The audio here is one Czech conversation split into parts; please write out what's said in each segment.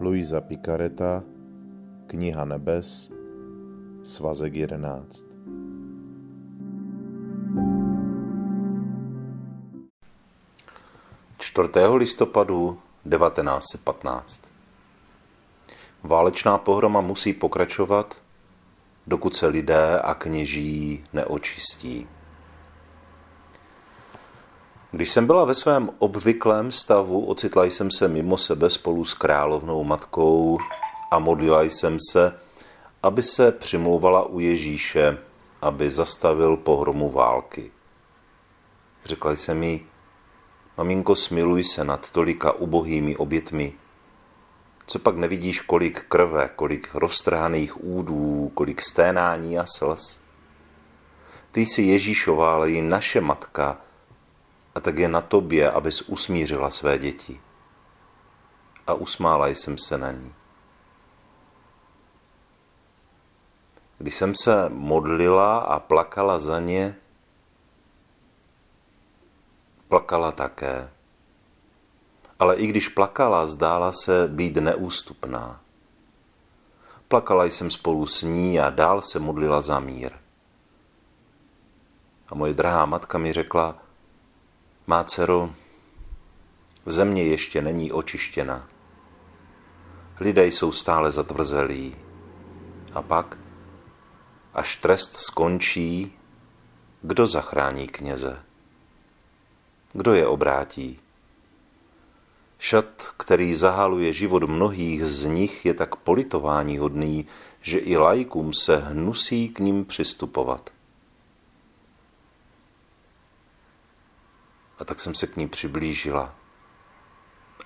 Luisa Picareta, Kniha nebes, svazek 11. Čtvrtého listopadu 1915. Válečná pohroma musí pokračovat, dokud se lidé a kněží neočistí. Když jsem byla ve svém obvyklém stavu, ocitla jsem se mimo sebe spolu s královnou matkou a modlila jsem se, aby se přimlouvala u Ježíše, aby zastavil pohromu války. Řekla jsem jí, maminko, smiluj se nad tolika ubohými obětmi. Co pak nevidíš, kolik krve, kolik roztrhaných údů, kolik sténání a slz? Ty jsi Ježíšová, ale i naše matka, a tak je na tobě, abys usmířila své děti. A usmála jsem se na ní. Když jsem se modlila a plakala za ně, plakala také. Ale i když plakala, zdála se být neústupná. Plakala jsem spolu s ní a dál se modlila za mír. A moje drahá matka mi řekla, má dcero, země ještě není očištěna. Lidé jsou stále zatvrzelí. A pak, až trest skončí, kdo zachrání kněze? Kdo je obrátí? Šat, který zahaluje život mnohých z nich, je tak politování hodný, že i lajkům se hnusí k ním přistupovat. A tak jsem se k ní přiblížila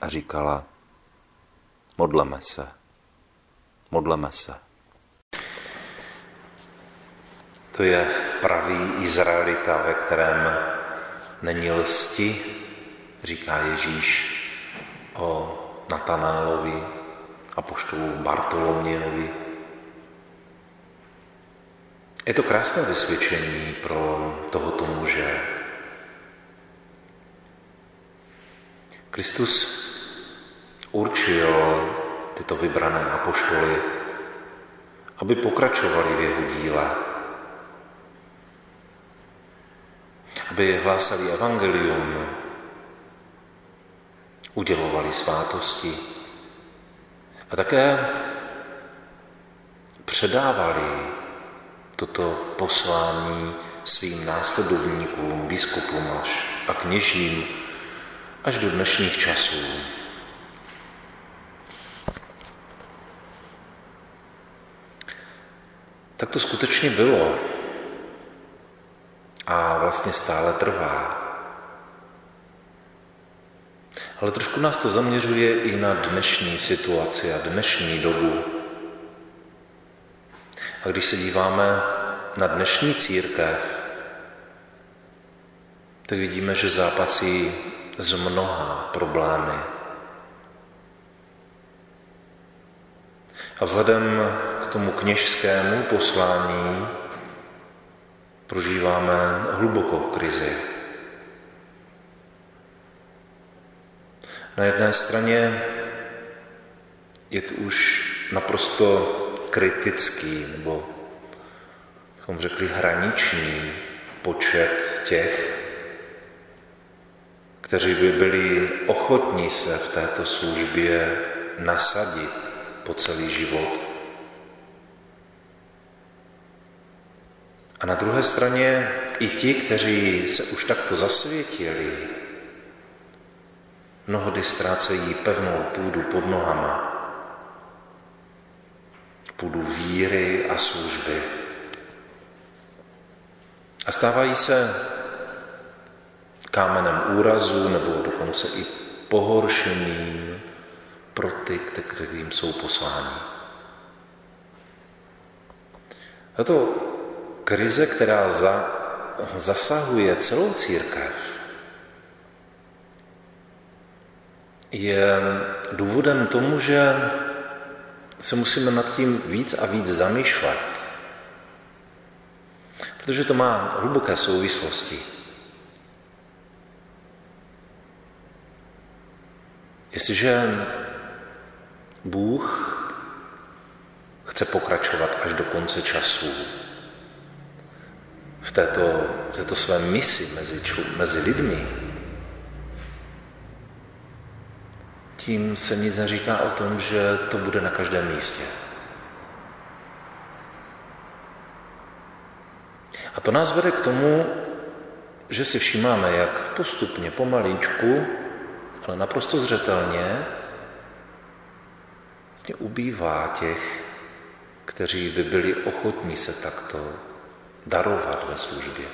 a říkala, modleme se, modleme se. To je pravý Izraelita, ve kterém není lsti, říká Ježíš o Natanálovi a poštolu Bartolomějovi. Je to krásné vysvědčení pro tohoto muže, Kristus určil tyto vybrané apoštoly, aby pokračovali v jeho díle, aby hlásali evangelium, udělovali svátosti a také předávali toto poslání svým následovníkům, biskupům a kněžím, až do dnešních časů. Tak to skutečně bylo a vlastně stále trvá. Ale trošku nás to zaměřuje i na dnešní situaci a dnešní dobu. A když se díváme na dnešní církev, tak vidíme, že zápasí z mnoha problémy. A vzhledem k tomu kněžskému poslání prožíváme hlubokou krizi. Na jedné straně je to už naprosto kritický, nebo bychom řekli hraniční počet těch, kteří by byli ochotní se v této službě nasadit po celý život. A na druhé straně i ti, kteří se už takto zasvětili, mnohdy ztrácejí pevnou půdu pod nohama, půdu víry a služby. A stávají se kámenem úrazu nebo dokonce i pohoršením pro ty, kterým jsou poslání. A to krize, která za, zasahuje celou církev, je důvodem tomu, že se musíme nad tím víc a víc zamýšlet. Protože to má hluboké souvislosti. Jestliže Bůh chce pokračovat až do konce času v této, v této své misi mezi, mezi lidmi. Tím se nic neříká o tom, že to bude na každém místě. A to nás vede k tomu, že si všimáme, jak postupně, pomalíčku, ale naprosto zřetelně, vlastně ubývá těch, kteří by byli ochotní se takto darovat ve službě.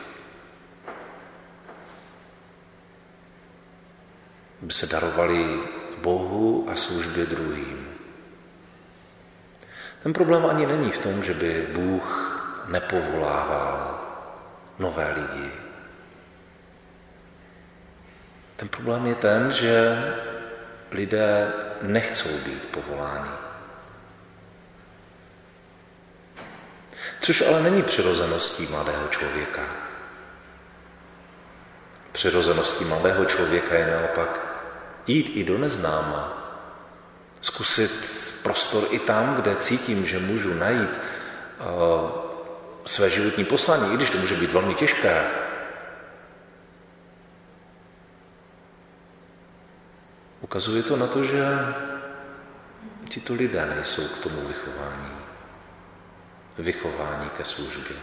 By se darovali Bohu a službě druhým. Ten problém ani není v tom, že by Bůh nepovolával nové lidi. Ten problém je ten, že lidé nechcou být povoláni. Což ale není přirozeností mladého člověka. Přirozeností mladého člověka je naopak jít i do neznáma, zkusit prostor i tam, kde cítím, že můžu najít uh, své životní poslání, i když to může být velmi těžké. Ukazuje to na to, že tito lidé nejsou k tomu vychování. Vychování ke službě.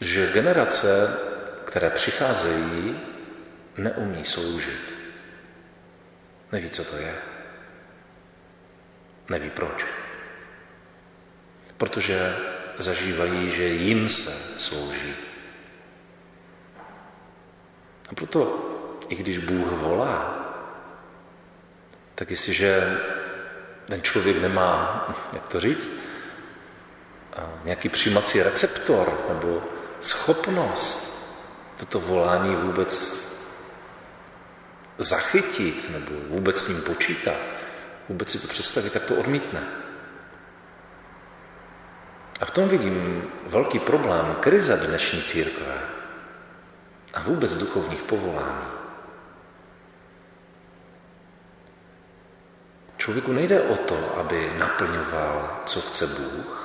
Že generace, které přicházejí, neumí sloužit. Neví, co to je. Neví proč. Protože zažívají, že jim se slouží. A proto, i když Bůh volá, tak jestliže ten člověk nemá, jak to říct, nějaký přijímací receptor nebo schopnost toto volání vůbec zachytit nebo vůbec s ním počítat, vůbec si to představit, tak to odmítne. A v tom vidím velký problém krize dnešní církve a vůbec duchovních povolání. Člověku nejde o to, aby naplňoval, co chce Bůh,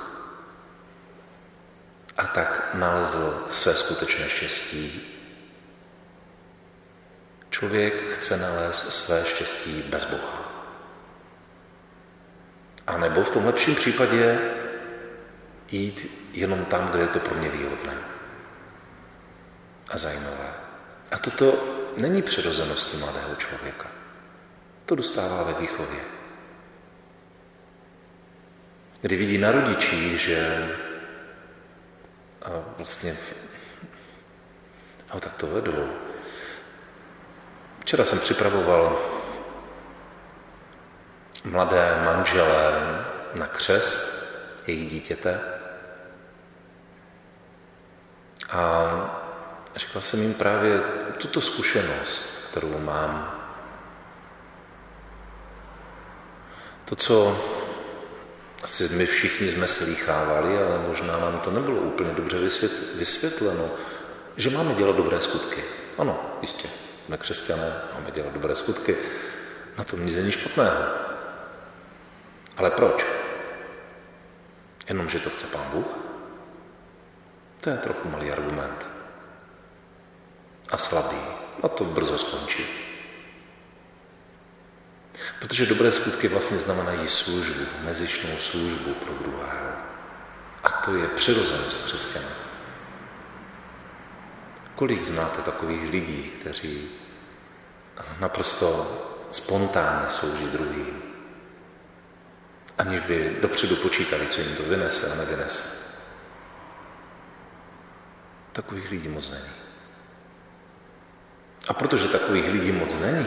a tak nalezl své skutečné štěstí. Člověk chce nalézt své štěstí bez Boha. A nebo v tom lepším případě jít jenom tam, kde je to pro mě výhodné a zajímavé. A toto není přirozeností mladého člověka. To dostává ve výchově. Kdy vidí na rodičích, že a vlastně ho tak to vedou. Včera jsem připravoval mladé manželé na křest jejich dítěte. A říkal jsem jim právě tuto zkušenost, kterou mám. To, co asi my všichni jsme slýchávali, ale možná nám to nebylo úplně dobře vysvětleno, že máme dělat dobré skutky. Ano, jistě, jsme křesťané, máme dělat dobré skutky. Na tom nic není špatného. Ale proč? Jenom, že to chce Pán Bůh? To je trochu malý argument. A slabý. A to brzo skončí. Protože dobré skutky vlastně znamenají službu, mezičnou službu pro druhého. A to je přirozenost křesťana. Kolik znáte takových lidí, kteří naprosto spontánně slouží druhým, aniž by dopředu počítali, co jim to vynese a nevynese. Takových lidí moc není. A protože takových lidí moc není,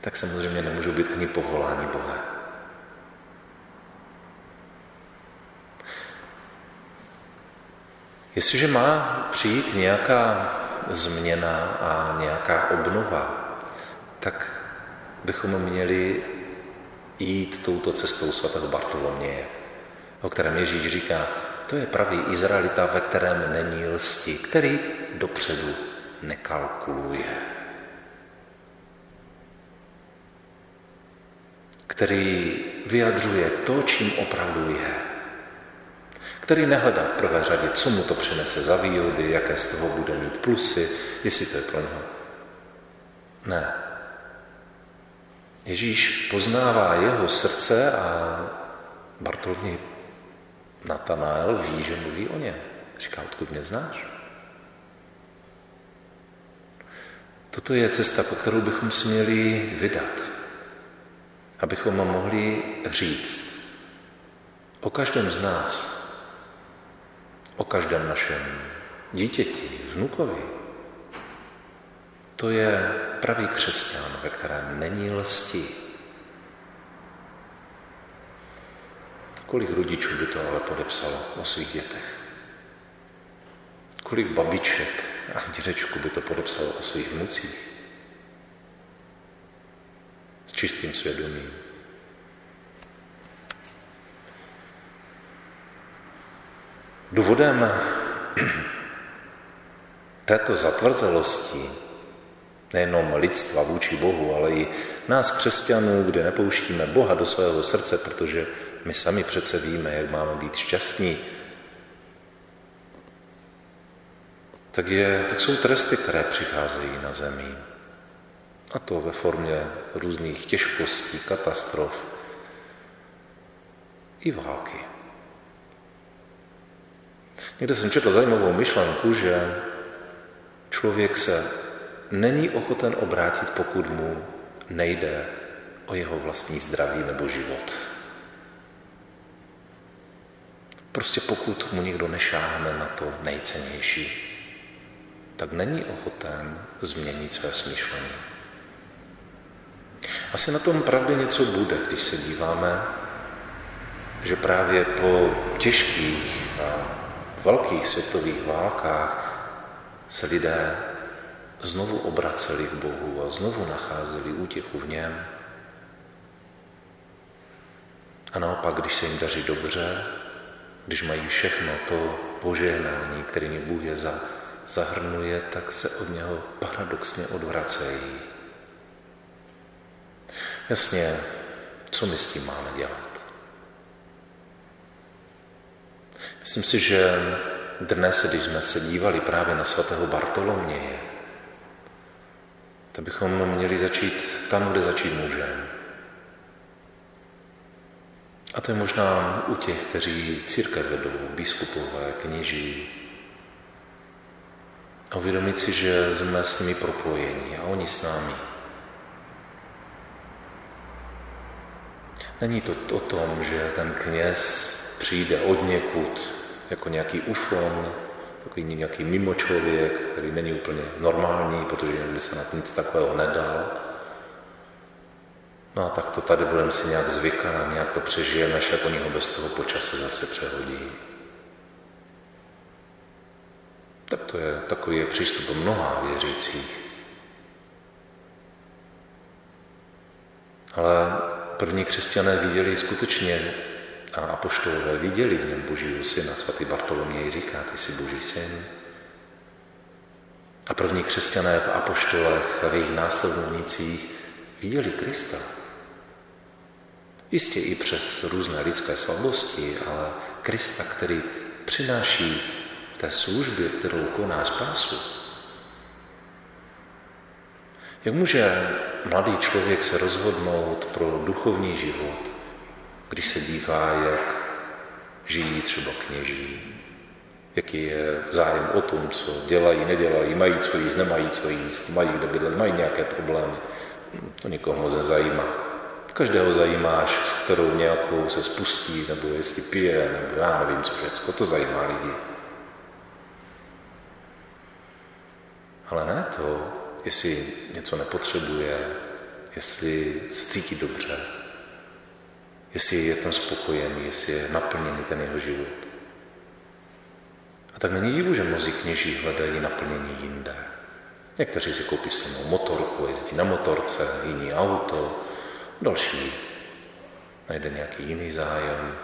tak samozřejmě nemůžou být ani povolání Boha. Jestliže má přijít nějaká změna a nějaká obnova, tak bychom měli jít touto cestou svatého Bartoloměje, o kterém Ježíš říká, to je pravý Izraelita, ve kterém není lsti, který dopředu nekalkuluje. který vyjadřuje to, čím opravdu je. Který nehledá v prvé řadě, co mu to přinese za výhody, jaké z toho bude mít plusy, jestli to je pro něho. Ne. Ježíš poznává jeho srdce a Bartoloměj Natanael ví, že mluví o něm. Říká, odkud mě znáš? Toto je cesta, po kterou bychom si měli vydat, abychom mohli říct o každém z nás, o každém našem dítěti, vnukovi. To je pravý křesťan, ve kterém není lsti. Kolik rodičů by to ale podepsalo o svých dětech? Kolik babiček a dědečku by to podepsalo o svých vnucích? S čistým svědomím. Důvodem této zatvrzelosti nejenom lidstva vůči Bohu, ale i nás křesťanů, kde nepouštíme Boha do svého srdce, protože my sami přece víme, jak máme být šťastní, tak, je, tak jsou tresty, které přicházejí na zemi. A to ve formě různých těžkostí, katastrof i války. Někde jsem četl zajímavou myšlenku, že člověk se není ochoten obrátit, pokud mu nejde o jeho vlastní zdraví nebo život. Prostě pokud mu někdo nešáhne na to nejcennější, tak není ochoten změnit své smýšlení. Asi na tom pravdě něco bude, když se díváme, že právě po těžkých a velkých světových válkách se lidé znovu obraceli k Bohu a znovu nacházeli útěchu v něm. A naopak, když se jim daří dobře, když mají všechno to požehnání, kterými Bůh je za, zahrnuje, tak se od něho paradoxně odvracejí. Jasně, co my s tím máme dělat? Myslím si, že dnes, když jsme se dívali právě na svatého Bartoloměje, tak bychom měli začít tam, kde začít můžeme. A to je možná u těch, kteří církev vedou, biskupové, kněží. A uvědomit si, že jsme s nimi propojeni a oni s námi. Není to o tom, že ten kněz přijde od někud jako nějaký ufon, takový nějaký mimo člověk, který není úplně normální, protože by se na nic takového nedal. No a tak to tady budeme si nějak zvykat nějak to přežijeme, až jak oni ho bez toho počase zase přehodí. Tak to je takový je přístup mnoha věřících. Ale první křesťané viděli skutečně a apoštolové viděli v něm Božího syna. Svatý Bartoloměj říká, ty jsi Boží syn. A první křesťané v apoštolech a v jejich následovnících viděli Krista. Jistě i přes různé lidské slabosti, ale Krista, který přináší té službě, kterou koná spásu. Jak může mladý člověk se rozhodnout pro duchovní život, když se dívá, jak žijí třeba kněží, jaký je zájem o tom, co dělají, nedělají, mají co jíst, nemají co jíst, mají kde bydlet, mají nějaké problémy. To nikoho moc nezajímá. Každého zajímá, s kterou nějakou se spustí, nebo jestli pije, nebo já nevím, co všechno. To zajímá lidi. Ale ne to, jestli něco nepotřebuje, jestli se cítí dobře, jestli je tam spokojený, jestli je naplněný ten jeho život. A tak není divu, že mnozí kněží hledají naplnění jinde. Někteří si koupí samou motorku, jezdí na motorce, jiný auto, další najde nějaký jiný zájem.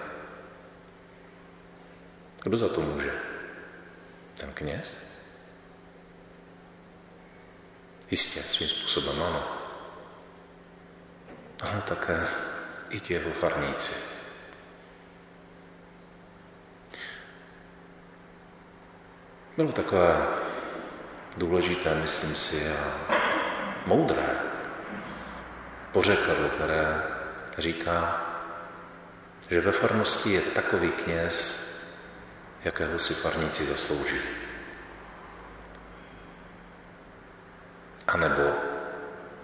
Kdo za to může? Ten kněz? Jistě, svým způsobem ano. Ale také i ti jeho farníci. Bylo takové důležité, myslím si, a moudré pořekadlo, které říká, že ve farnosti je takový kněz, jakého si farníci zaslouží. A nebo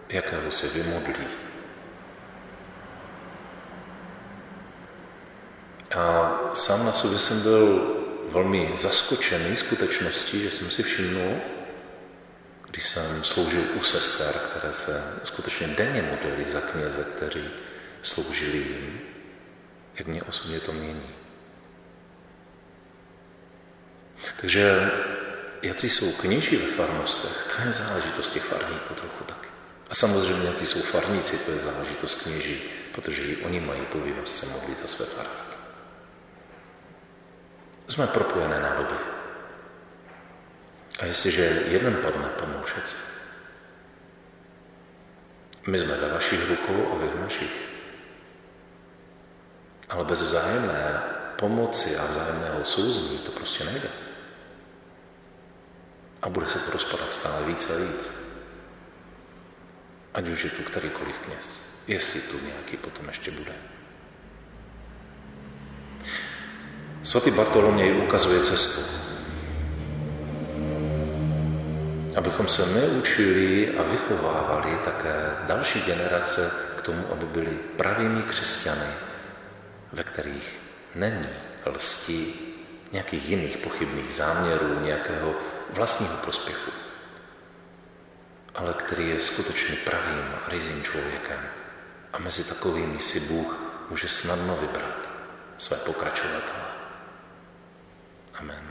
jakého si vymodlí. A sám na sobě jsem byl velmi zaskočený skutečností, že jsem si všimnul, když jsem sloužil u sester, které se skutečně denně modlili za kněze, kteří sloužili jim, jak mě osobně to mění. Takže jaký jsou kněží ve farnostech, to je záležitost těch farníků trochu taky. A samozřejmě, jaký jsou farníci, to je záležitost kněží, protože i oni mají povinnost se modlit za své farníky. Jsme propojené nádoby. A jestliže jeden padne, padnou všetci. My jsme ve vašich rukou a vy v našich. Ale bez vzájemné pomoci a vzájemného souzení to prostě nejde. A bude se to rozpadat stále více a víc. Ať už je tu kterýkoliv kněz. Jestli tu nějaký potom ještě bude. Svatý Bartoloměj ukazuje cestu. Abychom se neučili a vychovávali také další generace k tomu, aby byli pravými křesťany, ve kterých není lstí nějakých jiných pochybných záměrů, nějakého vlastního prospěchu, ale který je skutečně pravým a rizím člověkem. A mezi takovými si Bůh může snadno vybrat své pokračovatele. Amen.